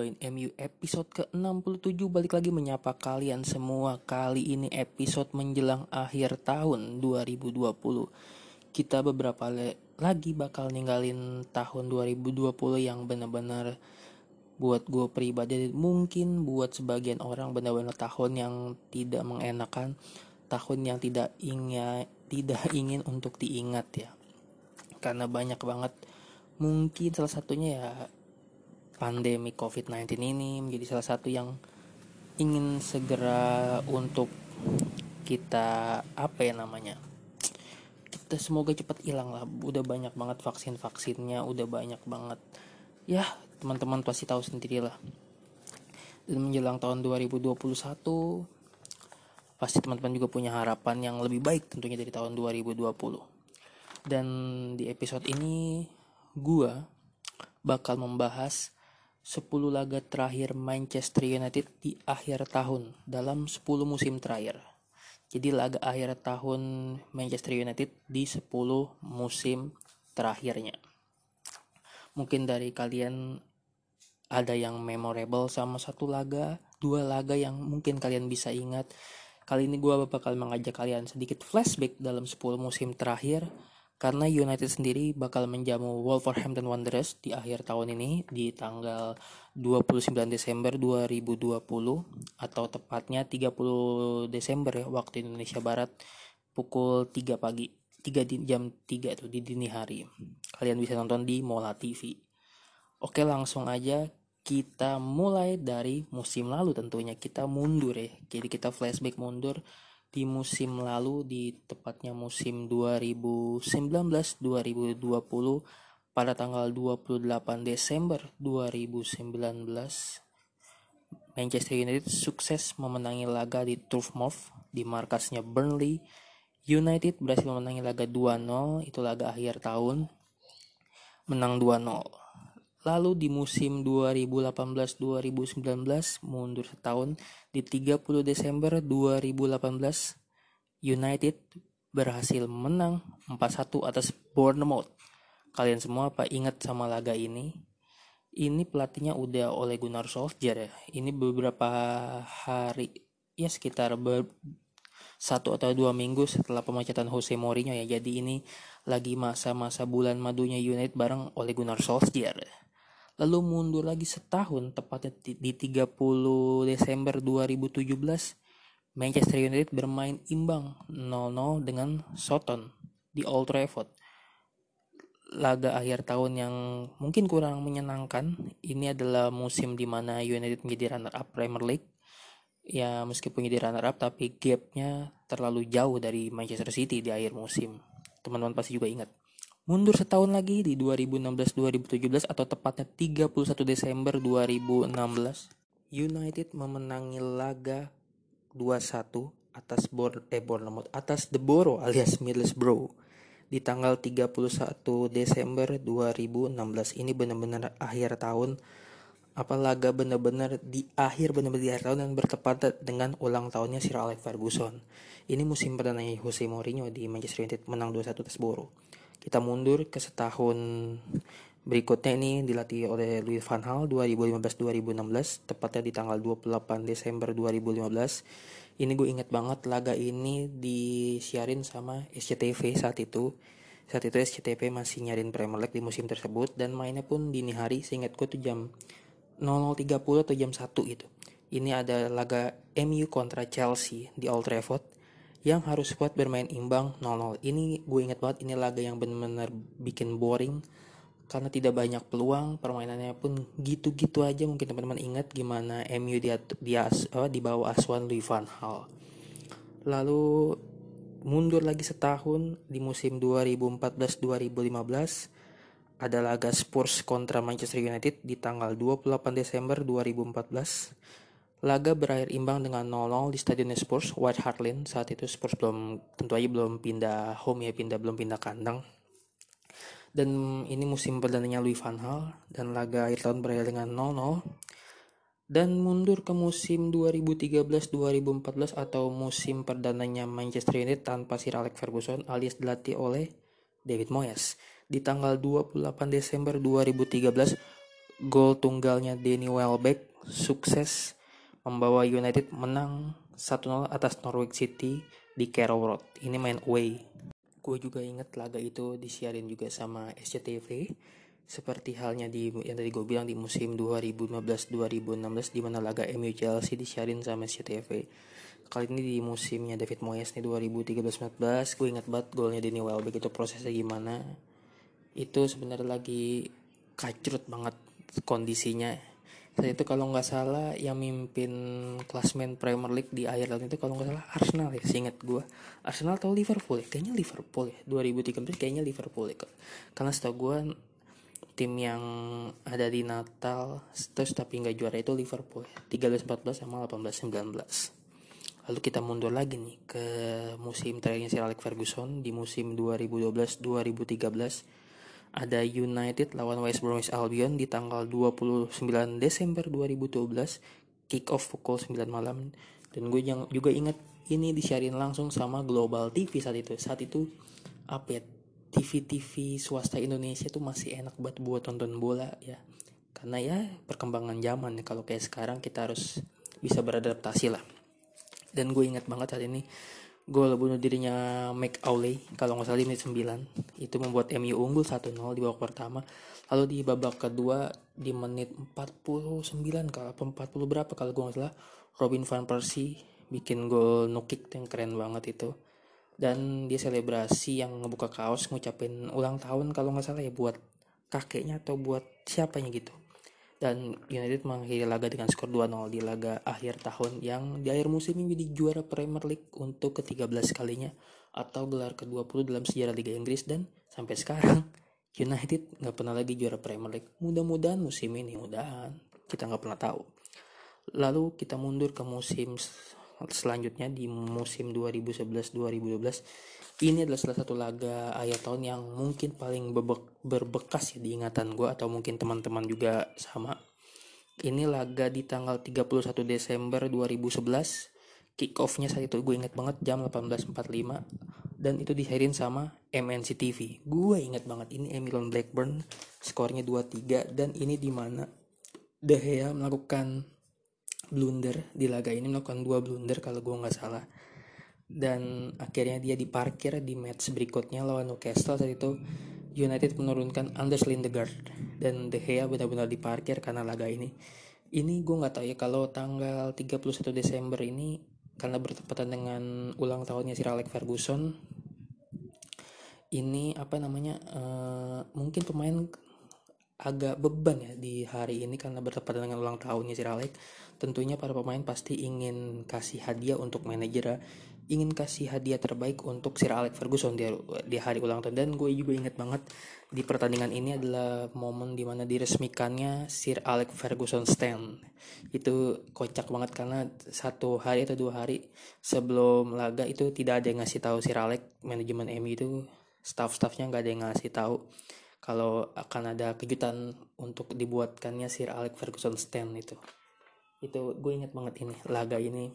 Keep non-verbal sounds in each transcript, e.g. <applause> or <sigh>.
Gibain MU episode ke-67. Balik lagi menyapa kalian semua Kali ini episode menjelang akhir tahun 2020 Kita beberapa lagi bakal ninggalin tahun 2020 yang benar-benar buat gue pribadi. Mungkin buat sebagian orang benar-benar tahun yang tidak mengenakan tahun yang tidak ingin tidak ingin untuk diingat ya. Karena banyak banget mungkin salah satunya ya pandemi COVID-19 ini menjadi salah satu yang ingin segera untuk kita apa ya namanya kita semoga cepat hilang lah. Udah banyak banget vaksin vaksinnya udah banyak banget. Ya teman-teman pasti tahu sendiri lah. Dan menjelang tahun 2021 pasti teman-teman juga punya harapan yang lebih baik tentunya dari tahun 2020 dan di episode ini gua bakal membahas 10 laga terakhir Manchester United di akhir tahun dalam 10 musim terakhir. Jadi laga akhir tahun Manchester United di 10 musim terakhirnya. Mungkin dari kalian ada yang memorable sama satu laga, dua laga yang mungkin kalian bisa ingat. Kali ini gue bakal mengajak kalian sedikit flashback dalam 10 musim terakhir karena United sendiri bakal menjamu Wolverhampton Wanderers di akhir tahun ini di tanggal 29 Desember 2020 atau tepatnya 30 Desember ya waktu Indonesia Barat pukul 3 pagi 3 di, jam 3 tuh di dini hari. Kalian bisa nonton di Mola TV oke langsung aja kita mulai dari musim lalu tentunya. Kita mundur ya. Jadi kita flashback mundur di musim lalu di tepatnya musim 2019-2020 pada tanggal 28 Desember 2019 Manchester United sukses memenangi laga di Turf Moor di markasnya Burnley. United berhasil memenangi laga 2-0 itu laga akhir tahun menang 2-0 Lalu di musim 2018-2019 mundur setahun di 30 Desember 2018 United berhasil menang 4-1 atas Bournemouth. Kalian semua apa ingat sama laga ini? Ini pelatihnya udah oleh Gunnar Solskjaer ya. Ini beberapa hari ya sekitar ber, satu atau dua minggu setelah pemecatan Jose Mourinho ya. Jadi ini lagi masa-masa bulan madunya United bareng oleh Gunnar Solskjaer lalu mundur lagi setahun tepatnya di 30 Desember 2017 Manchester United bermain imbang 0-0 dengan Soton di Old Trafford. Laga akhir tahun yang mungkin kurang menyenangkan ini adalah musim di mana United menjadi runner up Premier League. Ya meskipun jadi runner up tapi gapnya terlalu jauh dari Manchester City di akhir musim. Teman-teman pasti juga ingat Mundur setahun lagi di 2016-2017 atau tepatnya 31 Desember 2016, United memenangi laga 2-1 atas Bor eh Bournemouth atas The Borough alias Middlesbrough di tanggal 31 Desember 2016. Ini benar-benar akhir tahun apa laga benar-benar di akhir benar-benar di akhir tahun dan bertepatan dengan ulang tahunnya Sir Alex Ferguson. Ini musim perdana Jose Mourinho di Manchester United menang 2-1 atas Borough kita mundur ke setahun berikutnya ini dilatih oleh Louis van Gaal 2015-2016 tepatnya di tanggal 28 Desember 2015 ini gue inget banget laga ini disiarin sama SCTV saat itu. Saat itu SCTV masih nyarin Premier League di musim tersebut dan mainnya pun dini hari seingat gue tuh jam 00.30 atau jam 1 gitu. Ini ada laga MU kontra Chelsea di Old Trafford yang harus kuat bermain imbang 0-0. Ini gue inget banget ini laga yang benar-benar bikin boring karena tidak banyak peluang permainannya pun gitu-gitu aja mungkin teman-teman ingat gimana MU di di, oh, di bawah asuhan Louis van Gaal. Lalu mundur lagi setahun di musim 2014-2015 ada laga Spurs kontra Manchester United di tanggal 28 Desember 2014 Laga berakhir imbang dengan 0-0 di Stadion Spurs White Hart Lane. Saat itu Spurs belum tentu aja belum pindah home ya, pindah belum pindah kandang. Dan ini musim perdananya Louis van Gaal dan laga akhir tahun berakhir dengan 0-0. Dan mundur ke musim 2013-2014 atau musim perdananya Manchester United tanpa Sir Alex Ferguson alias dilatih oleh David Moyes. Di tanggal 28 Desember 2013 gol tunggalnya Danny Welbeck sukses membawa United menang 1-0 atas Norwich City di Carrow Road. Ini main away. Gue juga inget laga itu disiarin juga sama SCTV. Seperti halnya di yang tadi gue bilang di musim 2015-2016 di mana laga MU Chelsea disiarin sama SCTV. Kali ini di musimnya David Moyes nih 2013-14 gue inget banget golnya Danny Welbeck itu prosesnya gimana. Itu sebenarnya lagi kacrut banget kondisinya saat itu kalau nggak salah yang mimpin klasmen Premier League di akhir tahun itu kalau nggak salah Arsenal ya seingat gue Arsenal atau Liverpool ya? Kayaknya Liverpool ya 2013 kayaknya Liverpool ya karena setahu gue tim yang ada di Natal terus tapi nggak juara itu Liverpool ya. 13 14 sama 18 19 lalu kita mundur lagi nih ke musim terakhirnya Sir Alex Ferguson di musim 2012 2013 ada United lawan West Bromwich Albion di tanggal 29 Desember 2012 kick off pukul 9 malam. Dan gue yang juga ingat ini disiarin langsung sama Global TV saat itu. Saat itu apa ya TV-TV swasta Indonesia tuh masih enak buat buat tonton bola ya. Karena ya perkembangan zaman kalau kayak sekarang kita harus bisa beradaptasi lah. Dan gue ingat banget saat ini gol bunuh dirinya Auley kalau nggak salah di menit 9 itu membuat MU unggul 1-0 di babak pertama. Lalu di babak kedua di menit 49 kalau 40 berapa kalau gue nggak salah Robin van Persie bikin gol no kick yang keren banget itu. Dan dia selebrasi yang ngebuka kaos ngucapin ulang tahun kalau nggak salah ya buat kakeknya atau buat siapanya gitu dan United mengakhiri laga dengan skor 2-0 di laga akhir tahun yang di akhir musim ini menjadi juara Premier League untuk ke-13 kalinya atau gelar ke-20 dalam sejarah Liga Inggris dan sampai sekarang <laughs> United nggak pernah lagi juara Premier League. Mudah-mudahan musim ini, mudahan kita nggak pernah tahu. Lalu kita mundur ke musim selanjutnya di musim 2011-2012 ini adalah salah satu laga akhir tahun yang mungkin paling berbekas ya di ingatan gue atau mungkin teman-teman juga sama. Ini laga di tanggal 31 Desember 2011 kick offnya saat itu gue inget banget jam 18.45 dan itu dihadirin sama MNC TV gue inget banget ini Emilon Blackburn skornya 2-3 dan ini di mana De Gea melakukan blunder di laga ini melakukan dua blunder kalau gue nggak salah. Dan akhirnya dia diparkir di match berikutnya lawan Newcastle. Saat itu United menurunkan Anders Lindegaard dan De Gea benar-benar diparkir karena laga ini. Ini gue nggak tahu ya kalau tanggal 31 Desember ini karena bertepatan dengan ulang tahunnya Sir Alex Ferguson ini apa namanya uh, mungkin pemain agak beban ya di hari ini karena bertepatan dengan ulang tahunnya Sir Alex. Tentunya para pemain pasti ingin kasih hadiah untuk manajer, ingin kasih hadiah terbaik untuk Sir Alex Ferguson di, di hari ulang tahun. Dan gue juga inget banget di pertandingan ini adalah momen di mana diresmikannya Sir Alex Ferguson stand. Itu kocak banget karena satu hari atau dua hari sebelum laga itu tidak ada yang ngasih tahu Sir Alex manajemen MU itu staff-staffnya nggak ada yang ngasih tahu kalau akan ada kejutan untuk dibuatkannya Sir Alex Ferguson stand itu. Itu gue inget banget ini laga ini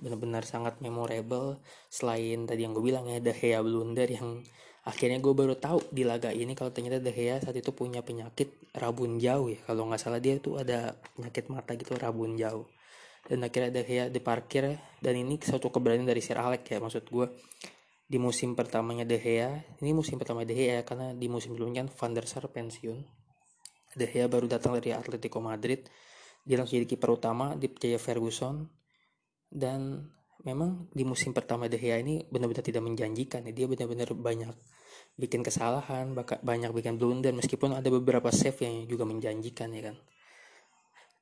benar-benar sangat memorable. Selain tadi yang gue bilang ya De Gea blunder yang akhirnya gue baru tahu di laga ini kalau ternyata De Gea saat itu punya penyakit rabun jauh ya. Kalau nggak salah dia tuh ada penyakit mata gitu rabun jauh. Dan akhirnya De Gea diparkir dan ini suatu keberanian dari Sir Alex ya maksud gue di musim pertamanya De Gea ini musim pertama De Gea karena di musim sebelumnya kan Van der Sar pensiun. De Gea baru datang dari Atletico Madrid dia langsung jadi kiper utama di Jaya Ferguson. Dan memang di musim pertama De Gea ini benar-benar tidak menjanjikan ya. dia benar-benar banyak bikin kesalahan banyak bikin blunder meskipun ada beberapa save yang juga menjanjikan ya kan.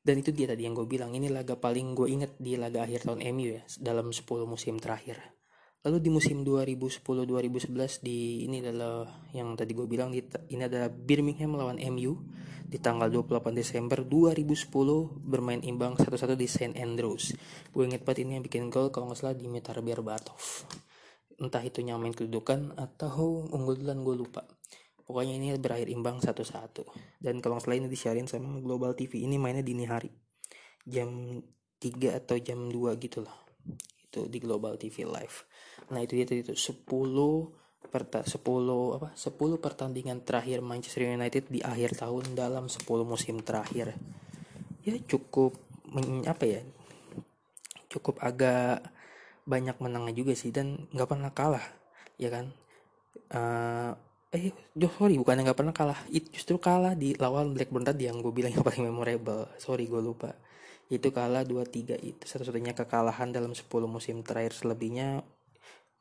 Dan itu dia tadi yang gue bilang ini laga paling gue inget di laga akhir tahun MU ya dalam 10 musim terakhir Lalu di musim 2010-2011 di ini adalah yang tadi gue bilang di, ini adalah Birmingham melawan MU di tanggal 28 Desember 2010 bermain imbang satu-satu di St Andrews. Gue inget banget ini yang bikin gol kalau nggak salah Dimitar Berbatov. Entah itu nyamain kedudukan atau unggulan gue lupa. Pokoknya ini berakhir imbang satu-satu. Dan kalau nggak salah ini disiarin sama Global TV. Ini mainnya dini hari. Jam 3 atau jam 2 gitu lah. Itu di Global TV Live. Nah itu dia tadi itu 10 perta 10 apa? 10 pertandingan terakhir Manchester United di akhir tahun dalam 10 musim terakhir. Ya cukup apa ya? Cukup agak banyak menangnya juga sih dan nggak pernah kalah ya kan? Uh, eh sorry bukan nggak pernah kalah. Itu justru kalah di lawan Blackburn tadi yang gue bilang yang paling memorable. Sorry gue lupa. Itu kalah 2-3 itu satu-satunya kekalahan dalam 10 musim terakhir selebihnya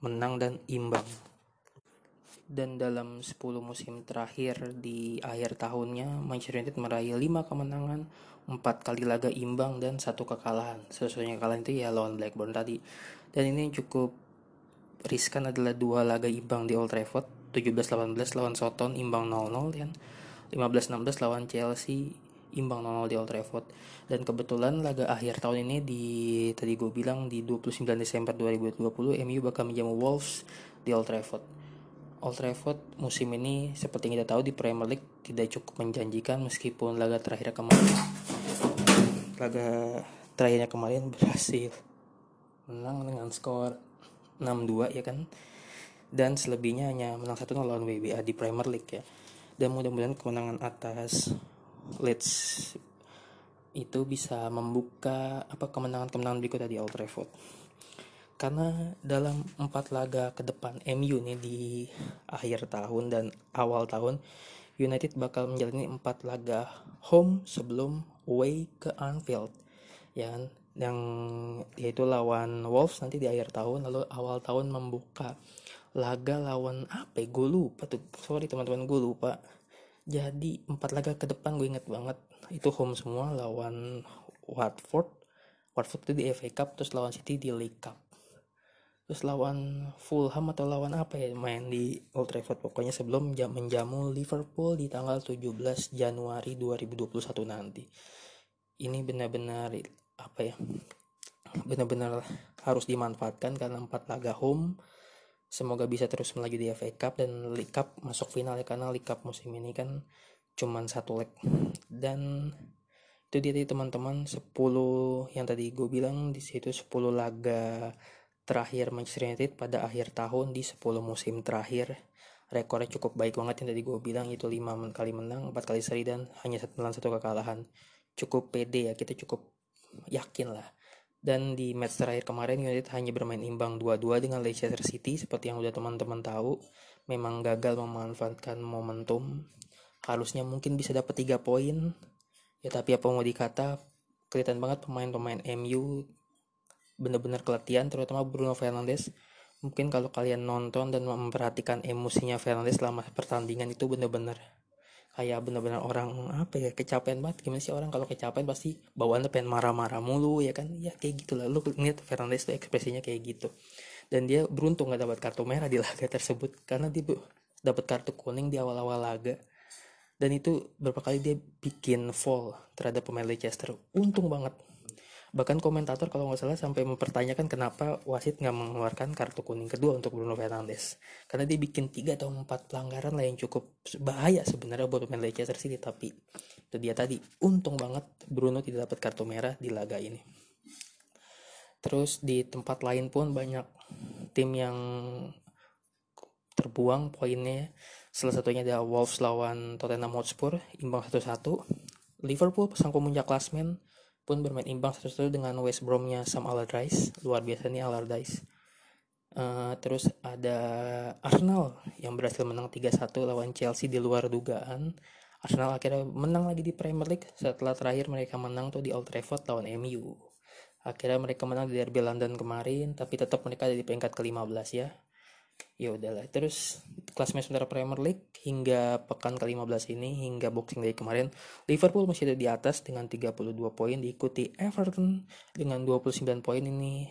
menang dan imbang. Dan dalam 10 musim terakhir di akhir tahunnya Manchester United meraih 5 kemenangan 4 kali laga imbang dan satu kekalahan. Satu-satunya kekalahan itu ya lawan Blackburn tadi. Dan ini cukup riskan adalah dua laga imbang di Old Trafford. 17-18 lawan Soton imbang 0-0 kan 15-16 lawan Chelsea imbang 0-0 di Old Trafford. Dan kebetulan laga akhir tahun ini di tadi gue bilang di 29 Desember 2020 MU bakal menjamu Wolves di Old Trafford. Old Trafford musim ini seperti kita tahu di Premier League tidak cukup menjanjikan meskipun laga terakhir kemarin laga terakhirnya kemarin berhasil menang dengan skor 6-2 ya kan? Dan selebihnya hanya menang 1 lawan WBA di Premier League ya. Dan mudah-mudahan kemenangan atas Leeds itu bisa membuka apa kemenangan-kemenangan berikutnya di Old Trafford. Karena dalam empat laga ke depan MU nih di akhir tahun dan awal tahun United bakal menjalani empat laga home sebelum away ke Anfield ya kan? Yang yaitu lawan Wolves nanti di akhir tahun lalu awal tahun membuka laga lawan apa ya? Gue lupa tuh. Sorry teman-teman gue lupa jadi empat laga ke depan gue inget banget. Itu home semua lawan Watford. Watford itu di FA Cup terus lawan City di League Cup. Terus lawan Fulham atau lawan apa ya main di Old Trafford. Pokoknya sebelum jam menjamu Liverpool di tanggal 17 Januari 2021 nanti. Ini benar-benar apa ya benar-benar harus dimanfaatkan karena empat laga home semoga bisa terus melaju di FA Cup dan League Cup masuk final ya karena League Cup musim ini kan cuman satu leg. Dan itu dia teman-teman 10 yang tadi gue bilang di situ 10 laga terakhir Manchester United pada akhir tahun di 10 musim terakhir. Rekornya cukup baik banget yang tadi gue bilang itu 5 kali menang 4 kali seri dan hanya satu kekalahan. Cukup pede ya kita cukup yakin lah dan di match terakhir kemarin United hanya bermain imbang 2-2 dengan Leicester City. Seperti yang udah teman-teman tahu memang gagal memanfaatkan momentum. Harusnya mungkin bisa dapat 3 poin. Ya tapi apa mau dikata kelihatan banget pemain-pemain MU benar-benar kelatihan terutama Bruno Fernandes. Mungkin kalau kalian nonton dan memperhatikan emosinya Fernandes selama pertandingan itu benar-benar kayak benar-benar orang apa ya kecapean banget. Gimana sih orang kalau kecapean pasti bawaannya pengen marah-marah mulu ya kan? Ya kayak gitu lah. Lu lihat Fernandes tuh ekspresinya kayak gitu. Dan dia beruntung gak dapat kartu merah di laga tersebut karena dia dapat kartu kuning di awal-awal laga. Dan itu berapa kali dia bikin fall terhadap pemain Leicester. Untung banget bahkan komentator kalau nggak salah sampai mempertanyakan kenapa wasit nggak mengeluarkan kartu kuning kedua untuk Bruno Fernandes. Karena dia bikin tiga atau empat pelanggaran lah yang cukup bahaya sebenarnya buat pemain Leicester City. Tapi itu dia tadi untung banget Bruno tidak dapat kartu merah di laga ini. Terus di tempat lain pun banyak tim yang terbuang poinnya. Salah satunya ada Wolves lawan Tottenham Hotspur imbang 1-1 Liverpool pasang pemuncak klasmen pun bermain imbang satu-satu dengan West Bromnya Sam Allardyce. Luar biasa nih Allardyce. Uh, terus ada Arsenal yang berhasil menang 3-1 lawan Chelsea di luar dugaan. Arsenal akhirnya menang lagi di Premier League. Setelah terakhir mereka menang tuh di Old Trafford lawan MU akhirnya mereka menang di Derby London kemarin tapi tetap mereka ada di peringkat ke-15 ya ya udahlah terus klasmen sementara Premier League hingga pekan ke-15 ini hingga boxing day kemarin Liverpool masih ada di atas dengan 32 poin diikuti Everton dengan 29 poin. Ini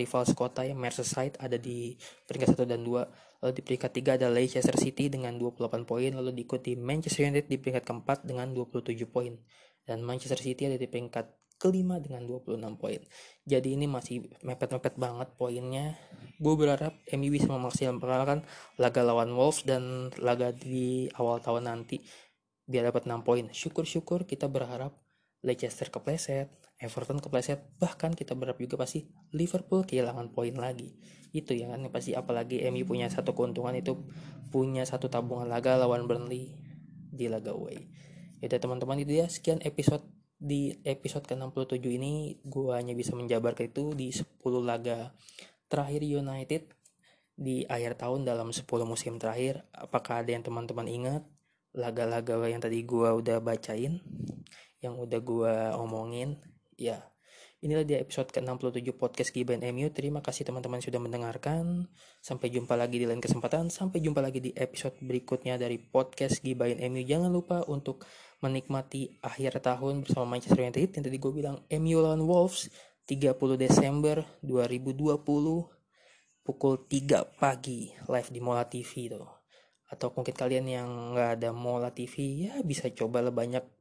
rival sekota yang Merseyside ada di peringkat 1 dan 2 lalu di peringkat 3 ada Leicester City dengan 28 poin lalu diikuti Manchester United di peringkat keempat dengan 27 poin. Dan Manchester City ada di peringkat kelima dengan 26 poin. Jadi ini masih mepet-mepet banget poinnya. Gue berharap MU bisa memaksimalkan laga lawan Wolves dan laga di awal tahun nanti biar dapat 6 poin. Syukur-syukur kita berharap Leicester kepleset, Everton kepleset, bahkan kita berharap juga pasti Liverpool kehilangan poin lagi. Itu ya kan pasti apalagi MU punya satu keuntungan itu punya satu tabungan laga lawan Burnley di laga away. Ya teman-teman itu ya sekian episode di episode ke-67 ini gue hanya bisa menjabarkan itu di 10 laga terakhir United di akhir tahun dalam 10 musim terakhir. Apakah ada yang teman-teman ingat laga-laga yang tadi gue udah bacain? yang udah gue omongin ya inilah dia episode ke-67 podcast Giban MU terima kasih teman-teman sudah mendengarkan. Sampai jumpa lagi di lain kesempatan. Sampai jumpa lagi di episode berikutnya dari podcast Gibain MU jangan lupa untuk menikmati akhir tahun bersama Manchester United. Yang tadi gue bilang MU lawan Wolves 30 Desember 2020 pukul 3 pagi live di Mola TV tuh. Atau mungkin kalian yang nggak ada Mola TV ya bisa coba lah banyak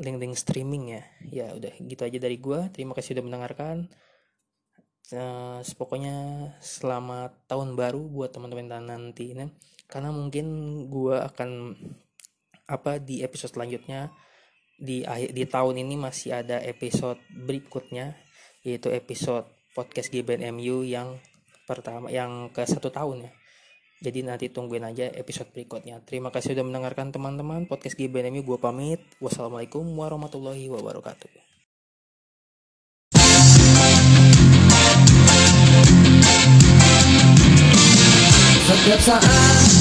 link-link streaming ya. Ya udah gitu aja dari gue terima kasih sudah mendengarkan. Uh, pokoknya selamat tahun baru buat teman-teman nanti ini karena mungkin gue akan apa di episode selanjutnya di akhir di tahun ini masih ada episode berikutnya yaitu episode podcast GBN MU yang pertama yang ke satu tahun ya jadi nanti tungguin aja episode berikutnya. Terima kasih sudah mendengarkan teman-teman. Podcast GBNMU gue pamit. Wassalamualaikum warahmatullahi wabarakatuh. Setiap saat